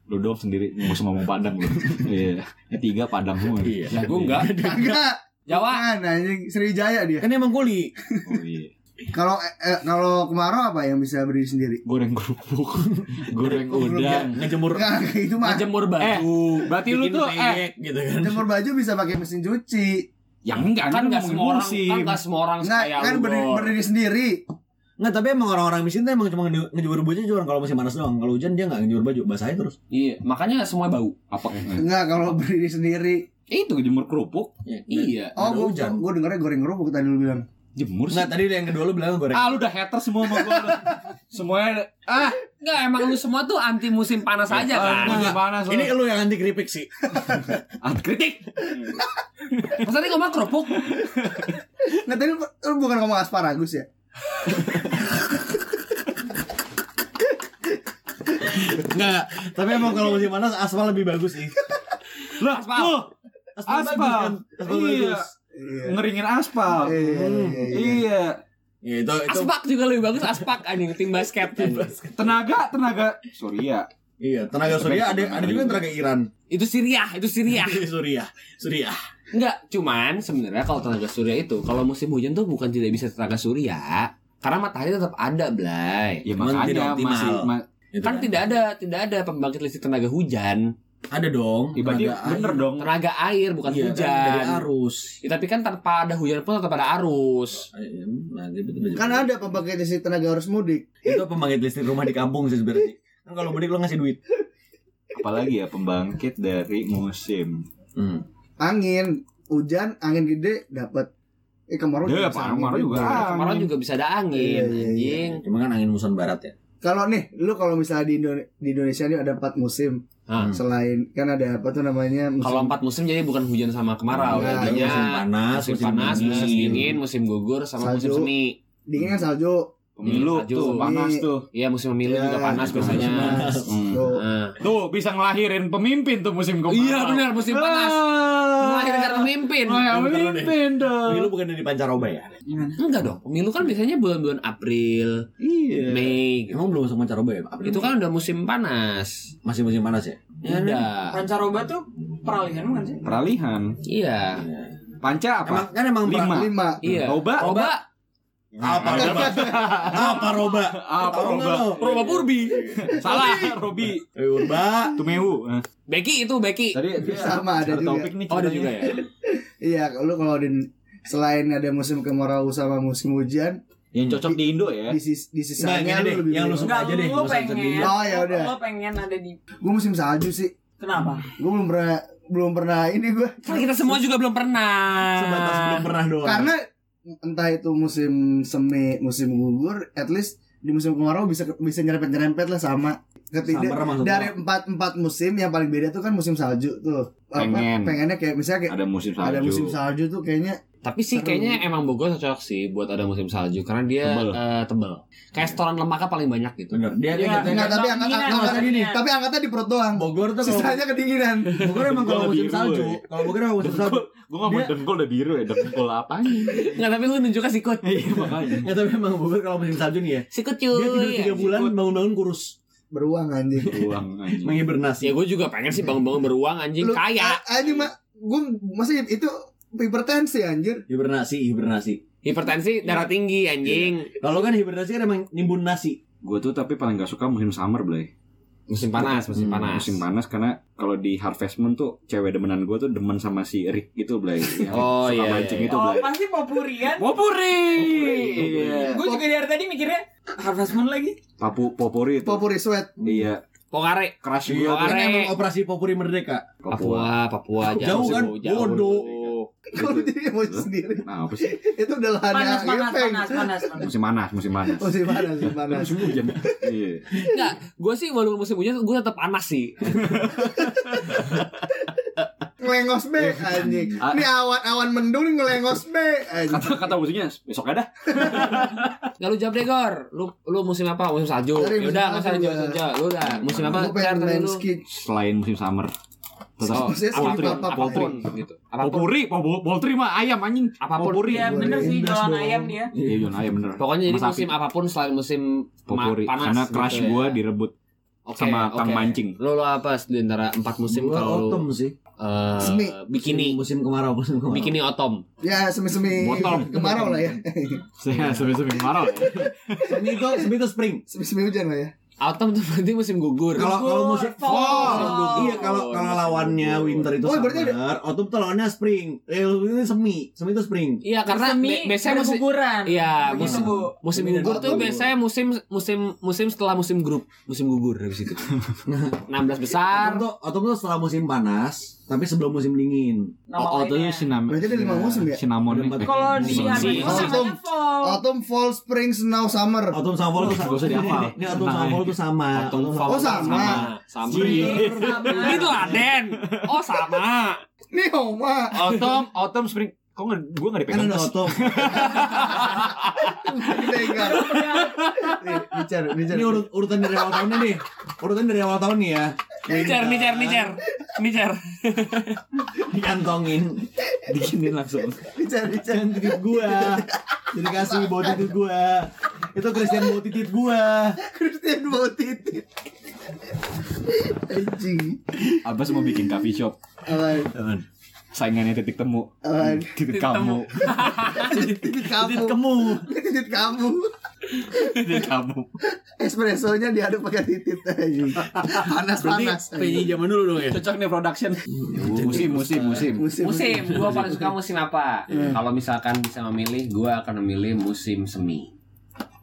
Lu dong sendiri mau ngomong Padang lu. Iya. Ya tiga Padang semua. Iya. Ya gue enggak. Enggak. [LAUGHS] Jawa. Anjing Sriwijaya dia. Kan emang kuli. Oh iya. Kalau eh, kalau kemarau apa yang bisa berdiri sendiri? Goreng kerupuk, goreng udang. Ngejemur itu mah. Ngejemur baju. Berarti lu tuh eh gitu kan. Jemur baju bisa pakai mesin cuci. Yang enggak kan enggak nggak semua orang kan nggak semua orang Enggak, kayak kan berdiri, berdiri sendiri. Nggak, tapi emang orang-orang miskin tuh emang cuma nge- ngejemur baju cuma kalau musim panas doang. Kalau hujan dia nggak ngejemur baju, basah aja terus. iya makanya semua bau apa? Enggak, kalau berdiri sendiri. Eh, itu jemur kerupuk, iya Oh, Ada gua, hujan. gua dengernya goreng kerupuk tadi lu bilang. jemur sih. Nggak, tadi yang kedua lu bilang goreng. Ah, lu udah hater semua sama gua. [LAUGHS] Semuanya ah, nggak emang lu semua tuh anti musim panas aja kan musim panas. Ini lu yang anti keripik sih. [LAUGHS] anti kritik. masa tadi ngomong kerupuk Nggak tadi lu, lu bukan ngomong asparagus ya? Nggak, tapi emang kalau musim panas aspal lebih bagus sih. Lah, Aspal. tuh Aspal, Aspal. bagus kan? Aspal Iya. bagus. Iya. ngeringin aspal. Iya, iya, iya, iya. Iya. Ya itu itu aspak juga lebih bagus aspak anjing tim basket anjing. Tenaga, tenaga surya. iya, tenaga surya ada ada juga yang tenaga Iran. itu Siriah itu Siriah [LAUGHS] surya, surya. Enggak, cuman sebenarnya kalau tenaga surya itu kalau musim hujan tuh bukan tidak bisa tenaga surya karena matahari tetap ada, Blay. Ya makanya masih ma- Itu kan tidak ada tidak ada pembangkit listrik tenaga hujan Ada dong. Ibaratnya tenaga bener air. dong. Tenaga air bukan Iya, kan, hujan. dari arus. Ya, tapi kan tanpa ada hujan pun tetap ada arus. Eh, Nah, gitu, gitu. Kan ada pembangkit listrik tenaga arus mudik. itu pembangkit listrik rumah di kampung sih sebenarnya. Kan kalau mudik lo ngasih duit. Apalagi ya pembangkit dari musim. Hmm. Angin, hujan, angin gede dapat. Eh kemarau Ya, bisa kemarau angin juga. Kemarau juga bisa ada angin, Iya, iya, iya. anjing. Cuma kan angin muson barat ya. Kalau nih, lu kalau misalnya di, Indo- di Indonesia ini ada empat musim. Ah. Selain kan ada apa tuh namanya musim Kalau empat musim jadi bukan hujan sama kemarau, Nah, jadinya musim panas, musim musim panas, dingin. musim dingin, musim gugur sama musim Salju. semi. dingin kan salju. Pemilu Salju. tuh panas tuh. Iya musim pemilu Ya, juga panas musim biasanya. panas. Hmm. Tuh. Nah. Tuh bisa ngelahirin pemimpin tuh musim kemarau. Iya benar musim panas. Melahirkan pemimpin. Oh, ya, pemimpin dong. Pemilu bukan dari pancaroba ya? Enggak dong. Pemilu kan biasanya bulan-bulan April, Iya. Mei. Emang belum masuk pancaroba ya? Pak? Itu kan udah musim panas. masih musim panas ya? Udah. Pancaroba tuh peralihan bukan sih? Peralihan. Iya. Panca apa? Emang kan emang Lima. Lima. Iya. Roba? Roba. apa roba? apa roba? Apa roba? Roba Purbi. Salah, Robi. Eh, Urba. Tumewu. Nah, Becky itu Becky. Tadi Sama, ada juga. topik nih. Oh ada juga ya. Iya, kalau kalau di selain ada musim kemarau sama musim hujan, Yang cocok di Indo ya. di, sis, di Nah, sisanya gini lu deh, lebih yang lu suka aja deh. lu pengen. Oh, ya udah. Lo pengen ada di Gue musim salju sih. Kenapa? Gue belum pernah belum pernah ini gue. Kan kita semua juga belum pernah. Sebatas belum pernah doang. Karena entah itu musim semi, musim gugur, at least di musim kemarau bisa bisa nyerempet nyerempet lah sama. Ketiga dari empat empat musim yang paling beda tuh kan musim salju tuh. Apa, Pengen. pengennya kayak misalnya kayak Ada musim salju. ada musim salju tuh kayaknya Tapi sih Seru. kayaknya emang Bogor cocok sih buat ada musim salju karena dia Tebel. eh, tebel. Kayak setoran lemaknya paling banyak gitu. Bener. Dia Iya, kan enggak tapi angkat angkat gini. Tapi angkatnya di perut doang. Bogor tuh Sisanya kedinginan. Bogor emang kalau musim salju, ya. kalau Bogor emang musim salju. Gue gak mau dengkul udah biru ya. Dengkul apanya? Enggak, tapi lu nunjuknya sikut. Iya makanya. Ya tapi emang Bogor kalau musim salju nih ya. Sikut cuy. Dia tidur tiga bulan bangun-bangun kurus, Beruang anjing. Uang anjing. menghibernasi. Ya gue juga pengen sih bangun-bangun beruang anjing Lu- kaya. a- Anjing mak gue masih itu hipertensi anjir. Hibernasi, hibernasi. Hipertensi darah tinggi anjing. Kalau kan hibernasi kan emang nimbun nasi. Gue tuh tapi paling gak suka musim summer, Blay. Musim panas, musim Hmm, panas. Musim panas karena kalau di Harvest Moon tuh cewek demenan gue tuh demen sama si Rick gitu, Blay. [LAUGHS] Yang Oh, suka iya, mancing iya. itu, Oh, Blay. pasti popurian. Popuri. Iya. Gue juga dari tadi mikirnya Harvest Moon lagi. Papu popuri itu. Popuri sweat. Iya. Pongare. Crush Iya, gue. kan Are. emang operasi popuri merdeka. Papua, Papua jauh, Jauh kan? jauh. Bodoh. Kalau jadi emosi sendiri. Nah, apa sih? [LAUGHS] Itu udah lahannya Panas, panas, panas, panas, panas. Musim panas, musim panas. Musim panas, musim panas. Musim hujan. [LAUGHS] Iya. Enggak, gue sih walaupun musim hujan gue tetap panas sih. Ngelengos be anjing. Ini awan-awan mendung nih ngelengos be anjing. Kata kata musiknya besok ada. [LAUGHS] Enggak lu jawab deh Gor. Lu lu musim apa? Musim salju. Ya musim udah, enggak usah salju. Lu udah musim apa? Selain musim summer. Tetap Oh, Maksudnya ski apa pun, apa- apa pun gitu. Apa pun. Popuri, po- poultry mah ayam anjing. Apa pun. Popuri. Iya Boleh bener sih jualan ayam dia. Iya, jualan ayam bener. Pokoknya jadi Sama musim apa pun selain musim Popuri. panas. Karena gitu crush ya. gue direbut. Oke, sama kang oke. mancing. Lu lu apa di antara empat musim Gua kalau autumn sih. eh, Semi. bikini Musim kemarau, musim kemarau. bikini otom. Ya semi-semi Botol. kemarau lah ya. Saya [LAUGHS] semi-semi kemarau. Semi itu, semi itu spring. Semi-semi hujan lah ya. Autumn tuh berarti musim gugur. Kalau kalau musim Fall. fall, iya kalau kalau lawannya winter itu Oh, berarti summer, autumn tuh lawannya spring. Eh, ini semi, semi itu spring. Iya karena Semi be- biasanya musim berguguran. Iya, musim musim gugur tuh biasanya musim musim musim setelah musim grup, musim gugur habis itu. [LAUGHS] 16 besar. Autumn tuh, autumn tuh setelah musim panas, tapi sebelum musim dingin. Nama Oh, itu cinnamon. Berarti ada lima musim ya? Cinnamon. Kalau di itu fall. Autumn, fall, spring, snow, summer. Autumn sama fall Gak usah dihafal. Ini autumn sama fall tuh sama. Autumn fall Oh, sama. Sama. Iya. Sama. Ini teladen. Oh, sama. Nih Oma. Autumn, autumn, spring. Kok nggak, gue nggak Kan [LAUGHS] dipegang ada tas. autumn. Pegang. Nih, bicara, bicara. Ini urut, urutan dari awal tahunnya nih. Urutan dari awal tahun nih ya. Nicer, nicer, nicer. Nicer. Dikantongin. Dikinin langsung. Bicara, bicara. Jangan titip gua. Jadi kasih bawa titip gua. Itu Christian bawa titip gua. Christian bawa titit. Anjing. Abbas mau bikin coffee shop. Awan, Saingannya titik temu. [LAUGHS] Titik kamu. Titit kamu. Titip kamu. Titit kamu. Dia kabur. Espressonya diaduk pakai titit aja. Panas panas. PJ zaman dulu dong ya. Cocok nih production. Musim, musim, musim. Musim. Musim, gua paling suka musim apa? Hmm. Kalau misalkan bisa memilih, gua akan memilih musim semi.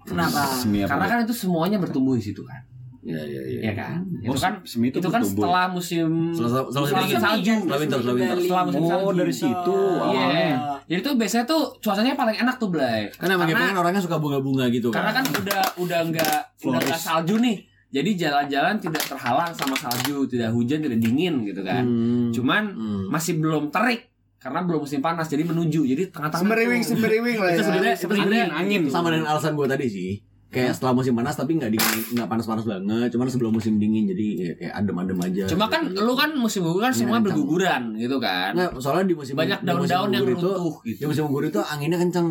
Kenapa? Karena kan itu semuanya bertumbuh di situ kan. Iya iya iya. Iya kan? Oh, Itu kan semi itu itu kan bertumbuh. setelah musim Setelah setelah Musim dingin musim salju. Setelah winter, setelah winter. Setelah musim Oh, salju. dari situ Iya. awalnya. Jadi tuh biasanya tuh cuacanya paling enak tuh, Blay. Kan emang Karena- kan orangnya suka bunga-bunga gitu kan. Karena kan udah udah enggak udah enggak salju nih. Jadi jalan-jalan tidak terhalang sama salju, tidak hujan, tidak dingin gitu kan. Hmm. Cuman Hmm. masih belum terik karena belum musim panas jadi menuju. Jadi tengah-tengah Semeriwing semeriwing lah Itu ya. sebenarnya sebenarnya angin. sama dengan alasan gue tadi sih. Kayak setelah musim panas tapi nggak dingin, nggak panas-panas banget. Cuman sebelum musim dingin jadi ya, kayak adem-adem aja. Cuma kan lu kan musim gugur kan semua kencang. berguguran gitu kan. Nggak, soalnya di musim Banyak daun-daun yang gugur itu, runtuh Di gitu. musim gugur itu anginnya kenceng.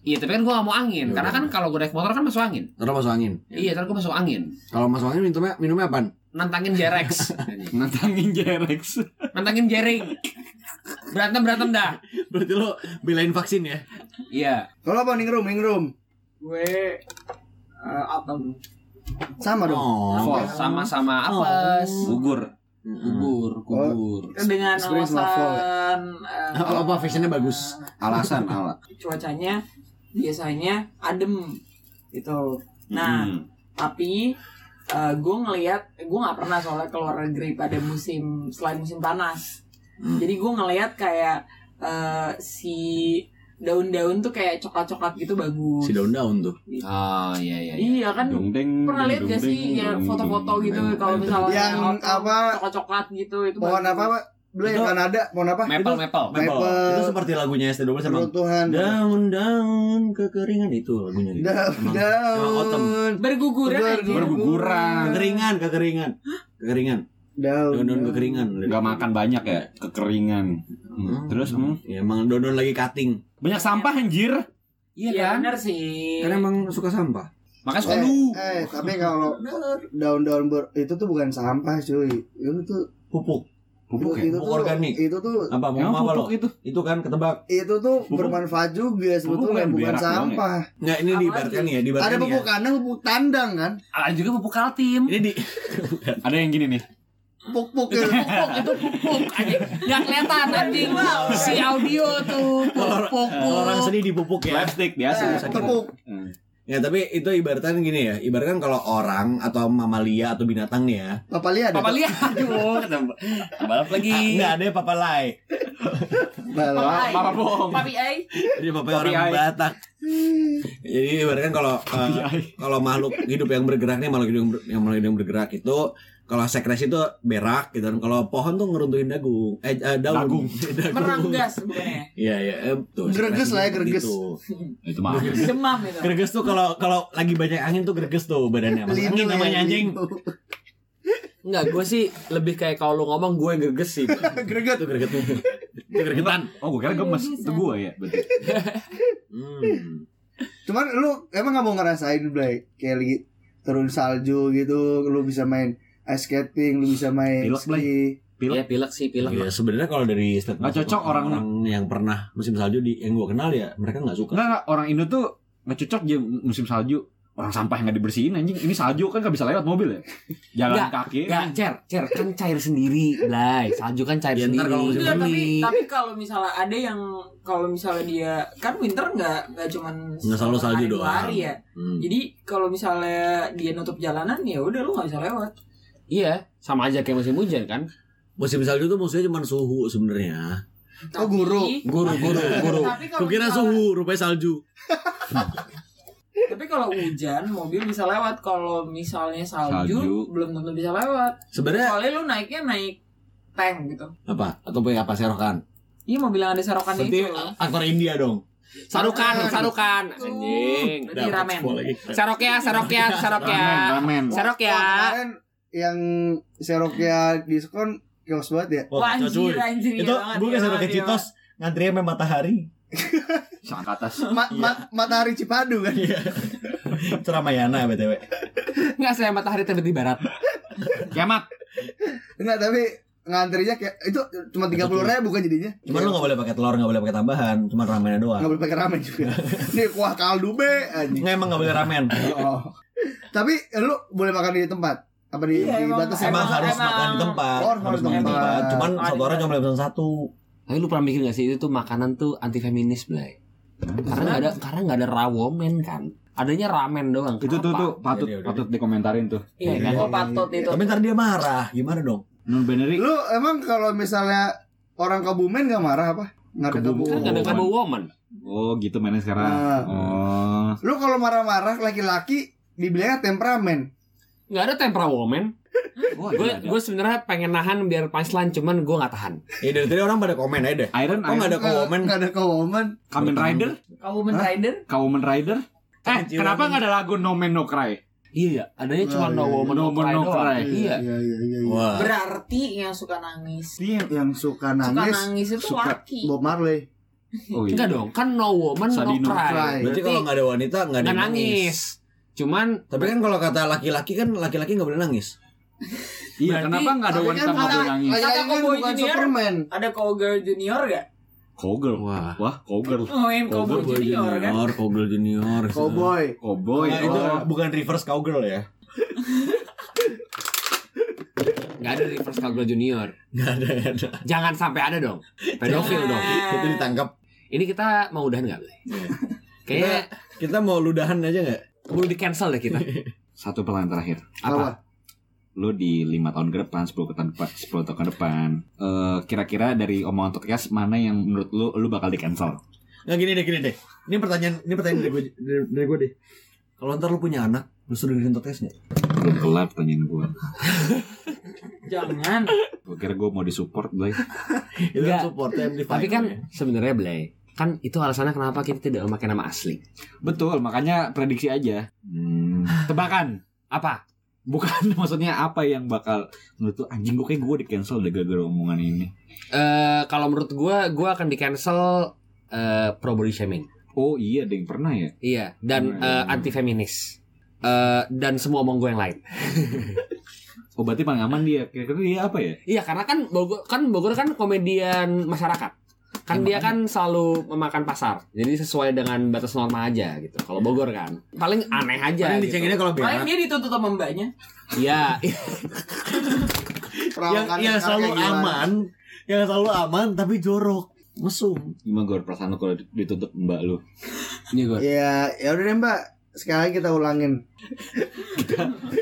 Iya, tapi kan gua gak mau angin. Ya Karena kan kalau gue naik motor kan masuk angin. Terus masuk angin. Iya, terus gue masuk angin. Kalau masuk angin minumnya minumnya apa? [LAUGHS] Nantangin Jerex. Nantangin Jerex. Nantangin Jering. Berantem berantem dah. Berarti lo belain vaksin ya? Iya. Kalau apa ningrum ningrum? Gue eh, apa bro? Sama dong. Oh. Sama-sama apes. Gugur. Gugur, gugur. Dengan Experience sama fall. alasan eh, Apa apa fashionnya bagus? Alasan [LAUGHS] ala. cuacanya biasanya adem gitu. Nah, Hmm. tapi gue ngelihat gue nggak pernah soalnya keluar negeri pada musim selain musim panas. Hmm. Jadi gue ngelihat kayak eh, si daun-daun tuh kayak coklat-coklat gitu bagus. Si daun-daun tuh. Oh, iya iya iya. Iya kan Dung ding. pernah lihat gak sih ya dung foto-foto gitu dung kalau misalnya Yang apa? coklat-coklat gitu itu Pohon apa pak? Dulu yang Itu- Kanada, pohon apa? Maple, maple. Maple. Maple. Itu seperti lagunya ST12 emang. Runtuhan. Daun-daun kekeringan itu lagunya gitu. Daun, Emang- emang autumn. daun, Berguguran. Berguguran. Kekeringan, kekeringan. Kekeringan. Daun, Daun-daun kekeringan. Gak makan banyak ya, kekeringan. Hmm. Terus hmm. Ya, emang daun-daun lagi cutting. banyak sampah anjir. Iya Iya kan? bener sih. Kan emang suka sampah. Makanya suka Eh, lu. eh, tapi kalau daun-daun ber, itu tuh bukan sampah cuy. Itu tuh Pupuk. Pupuk ya? itu Pupuk tuh, organik. Itu tuh Apa mau apa lo? pupuk itu. Itu kan ketebak. itu tuh Pupuk. bermanfaat juga sebetulnya bukan bukan ya? sampah. Nggak ini Apa diibaratkan ya, diibaratkan Ada pupuk ya. kandang, pupuk tandang kan? Ada juga pupuk kaltim. Ini di [LAUGHS] Ada yang gini nih. Pupuk gitu. Pupuk itu pupuk anjing. Nggak kelihatan anjing. Si audio tuh pupuk. kalau orang sedih dipupuk ya. Plastik biasa. Eh, tepuk. Hmm. Ya tapi itu ibaratkan gini ya, ibaratkan kalau orang atau mamalia atau binatang nih ya. Papa lihat Papa lihat aduh balap lagi. Enggak ada papa lai. Balap. Papai. Papa bohong. Papi ai. Jadi papa Papi orang ai. Batak. Jadi ibaratkan kalau eh, kalau makhluk hidup yang bergerak nih makhluk hidup yang, ber- yang makhluk hidup yang bergerak itu kalau sekresi itu berak gitu kan. Kalau pohon tuh ngeruntuhin dagung. Eh, eh, daun. Dagung. [LAUGHS] Meranggas sebenarnya. Iya iya, eh, tuh. Greges lah ya, greges. gitu. Itu mah. Demam itu. Greges tuh kalau kalau lagi banyak angin tuh greges tuh badannya. Masuk angin Linu ya, namanya anjing. Enggak, gue sih lebih kayak kalau lu ngomong gue yang greges sih. [LAUGHS] Greget. Itu greget tuh. Itu gregetan. Oh, gue kira gemes. Itu gue ya. Betul. Hmm. Cuman lu emang gak mau ngerasain Blay kayak lagi turun salju gitu, lu bisa main ice skating, lu bisa main Pilek, ski. Pilek. Iya, pilek sih, pilek. Ya sebenarnya kalau dari statement Nggak cocok orang- yang pernah musim salju di yang gue kenal ya mereka nggak suka. Enggak, orang Indo tuh nggak cocok dia musim salju. Orang sampah yang nggak dibersihin anjing. Ini salju kan nggak bisa lewat mobil ya. Jalan Nggak, kaki. Enggak, cer, cer kan cair sendiri, Blay. Salju kan cair Ya, sendiri. kalau musim Enggak, tapi tapi kalau misalnya ada yang kalau misalnya dia kan winter nggak nggak cuman Nggak selalu salju doang. hari ya. Hmm. Jadi kalau misalnya dia nutup jalanan ya udah lu nggak bisa lewat. Iya, sama aja kayak musim hujan kan. Musim salju tuh maksudnya cuma suhu sebenarnya. Oh, guru. Guru, guru, [LAUGHS] guru. Kukira misalnya- suhu, rupanya salju. Tapi kalau hujan mobil bisa lewat. Kalau misalnya salju, Salju. belum tentu bisa lewat. Sebenarnya Soalnya lu naiknya naik tank gitu. apa? Atau pakai apa serokan? Iya mobil yang ada serokannya Berarti itu. aktor India dong. Sarukan, sarukan. Anjing. Berarti ramen. semua lagi. Sarokya, sarokya, sarokya. Ramen, ramen. Yang seroknya diskon kios banget ya. Wah, anjir, anjir, Itu iya gue iya kasih banget, ke iya Citos ngantri sampai matahari. [LAUGHS] Sangat ke atas. Ma- ma- matahari Cipadu kan. [LAUGHS] Ceramayana BTW. Enggak saya matahari terbit di barat. Kiamat. Enggak tapi ngantrinya kayak itu cuma tiga puluh ribu kan jadinya. Cuman lu gak boleh pakai telur, gak boleh pakai tambahan, cuma ramennya doang. nggak boleh pakai ramen juga. [LAUGHS] Ini kuah kaldu be anjing. Nggak emang gak boleh ramen. Oh. Tapi lu boleh makan di tempat apa di, Iya, di emang- batas Emang, Emang- harus emang- makan di tempat. Oh, harus makan di tempat. tempat. Cuman Makan satu orang cuma boleh pesan satu. Tapi lu pernah mikir gak sih itu tuh makanan tuh anti feminis Blay? Karena nggak ada karena nggak ada rawomen kan. Adanya ramen doang. Itu tuh Kenapa? tuh patut iya, patut dikomentarin tuh. Iya, kan? oh patut itu. Tapi ntar dia marah. Gimana dong? Non binary Lu emang kalau misalnya orang Kebumen nggak marah apa? Nggak ada. Kebumen. Kan nggak ada woman. Oh gitu mainnya sekarang. Ah. Oh. Lu kalau marah-marah laki-laki dibilangnya temperamen. Nggak ada tempera woman. Gue ada, ada. gue sebenarnya pengen nahan biar punchline cuman gue nggak tahan. Ya dari tadi orang pada komen aja deh. Iron, Kok nggak ada komen? Nggak ada Kebumen. Kamen Rider, Hah? Rider? Kamen Rider. Eh, kenapa nggak ada lagu No Man No Cry? Iya ya, adanya cuma no iya. woman No no, no doang. cry. Iya. Iya iya iya. iya. Berarti yang suka nangis. Iya. Yang suka Suka nangis nangis itu suka- laki. Bob Marley. Oh iya. Enggak dong, kan no woman Sadino no cry. Berarti kalau nggak ada wanita nggak ada nangis. Cuman Tapi kan kalau kata laki-laki kan laki-laki nggak boleh nangis. [LAUGHS] Iya, kenapa nggak ada Tapi wanita kan nggak boleh ada- nangis? Kan Cowboy bukan Junior. Superman. Ada cowgirl junior gak? Cowgirl. Wah. Wah, cowgirl. Oh, yang cowboy junior kan? junior, cowgirl junior. Cowboy. Cowboy. Nah, itu oh. bukan reverse cowgirl ya? [LAUGHS] nggak ada reverse cowgirl junior. Nggak ada, nggak ada. Jangan sampai ada dong. Pedofil dong. Itu ditangkap. Ini kita mau udahan nggak boleh? Kayaknya Kita mau ludahan aja nggak? Perlu di cancel deh kita. [LAUGHS] Satu pertanyaan terakhir. Apa? Lu di lima tahun ke depan, 10 tahun depan, 10 tahun ke depan, eh, kira-kira dari omongan podcast mana yang menurut lu lu bakal di cancel? Nggak gini deh, gini deh. Ini pertanyaan, ini pertanyaan dari gue, dari, dari gue deh. Kalau ntar lu punya anak, lu suruh dengerin podcast nggak? Belum kelar pertanyaan gue. Jangan. Gue kira gue mau disupport, Blay. [LAUGHS] Itu Nggak. kan support MD5. Tapi kan sebenarnya Blay, kan itu alasannya kenapa kita tidak memakai nama asli. Betul, makanya prediksi aja. Hmm, tebakan. Apa? Bukan [LAUGHS] maksudnya apa yang bakal menurut lu anjing gue kayak gue di cancel deh gara-gara omongan ini. Eh kalau menurut gua, gua akan di cancel eh, pro body shaming. Oh iya, ada yang pernah ya. Iya, dan Hmm. anti feminis. Eh dan semua omong gue yang lain. Oh berarti paling aman dia. Kira-kira dia apa ya? Iya, karena kan Bogor kan Bogor kan komedian masyarakat. Kan dia kan selalu memakan pasar. Jadi sesuai dengan batas norma aja gitu. Kalau Bogor kan paling aneh aja. Paling gitu. dicenginnya kalau Paling dia dituntut sama mbaknya. Iya. Yang, Perawakannya yang sekarang selalu kayak gimana? aman, yang selalu aman tapi jorok, mesum. Gimana gue perasaan lu kalau ditutup mbak lu? Ini gue. Ya, ya udah deh Mbak. Sekali lagi kita ulangin.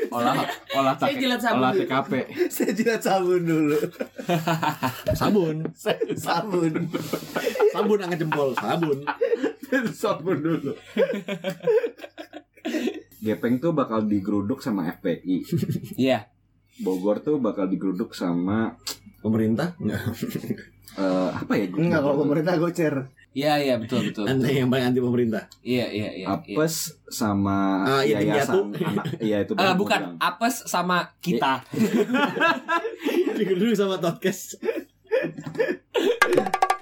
Olah olah Saya tak- jilat sabun olah. [LAUGHS] TKP. Saya jilat sabun dulu. Sabun, sabun. sabun angkat jempol, sabun. sabun dulu. Gepeng tuh bakal digeruduk sama FPI. Iya. Bogor tuh bakal digeruduk sama Pemerintah? Enggak. eh, apa ya? Enggak kalau pemerintah gocer. Iya, iya betul betul. Anda yang paling anti pemerintah. Iya, iya, iya. iya. Apes sama Ah, yatim yayasan anak iya itu Eh, gua bukan bilang. apes sama kita. [LAUGHS] Digeruduk sama podcast. [LAUGHS]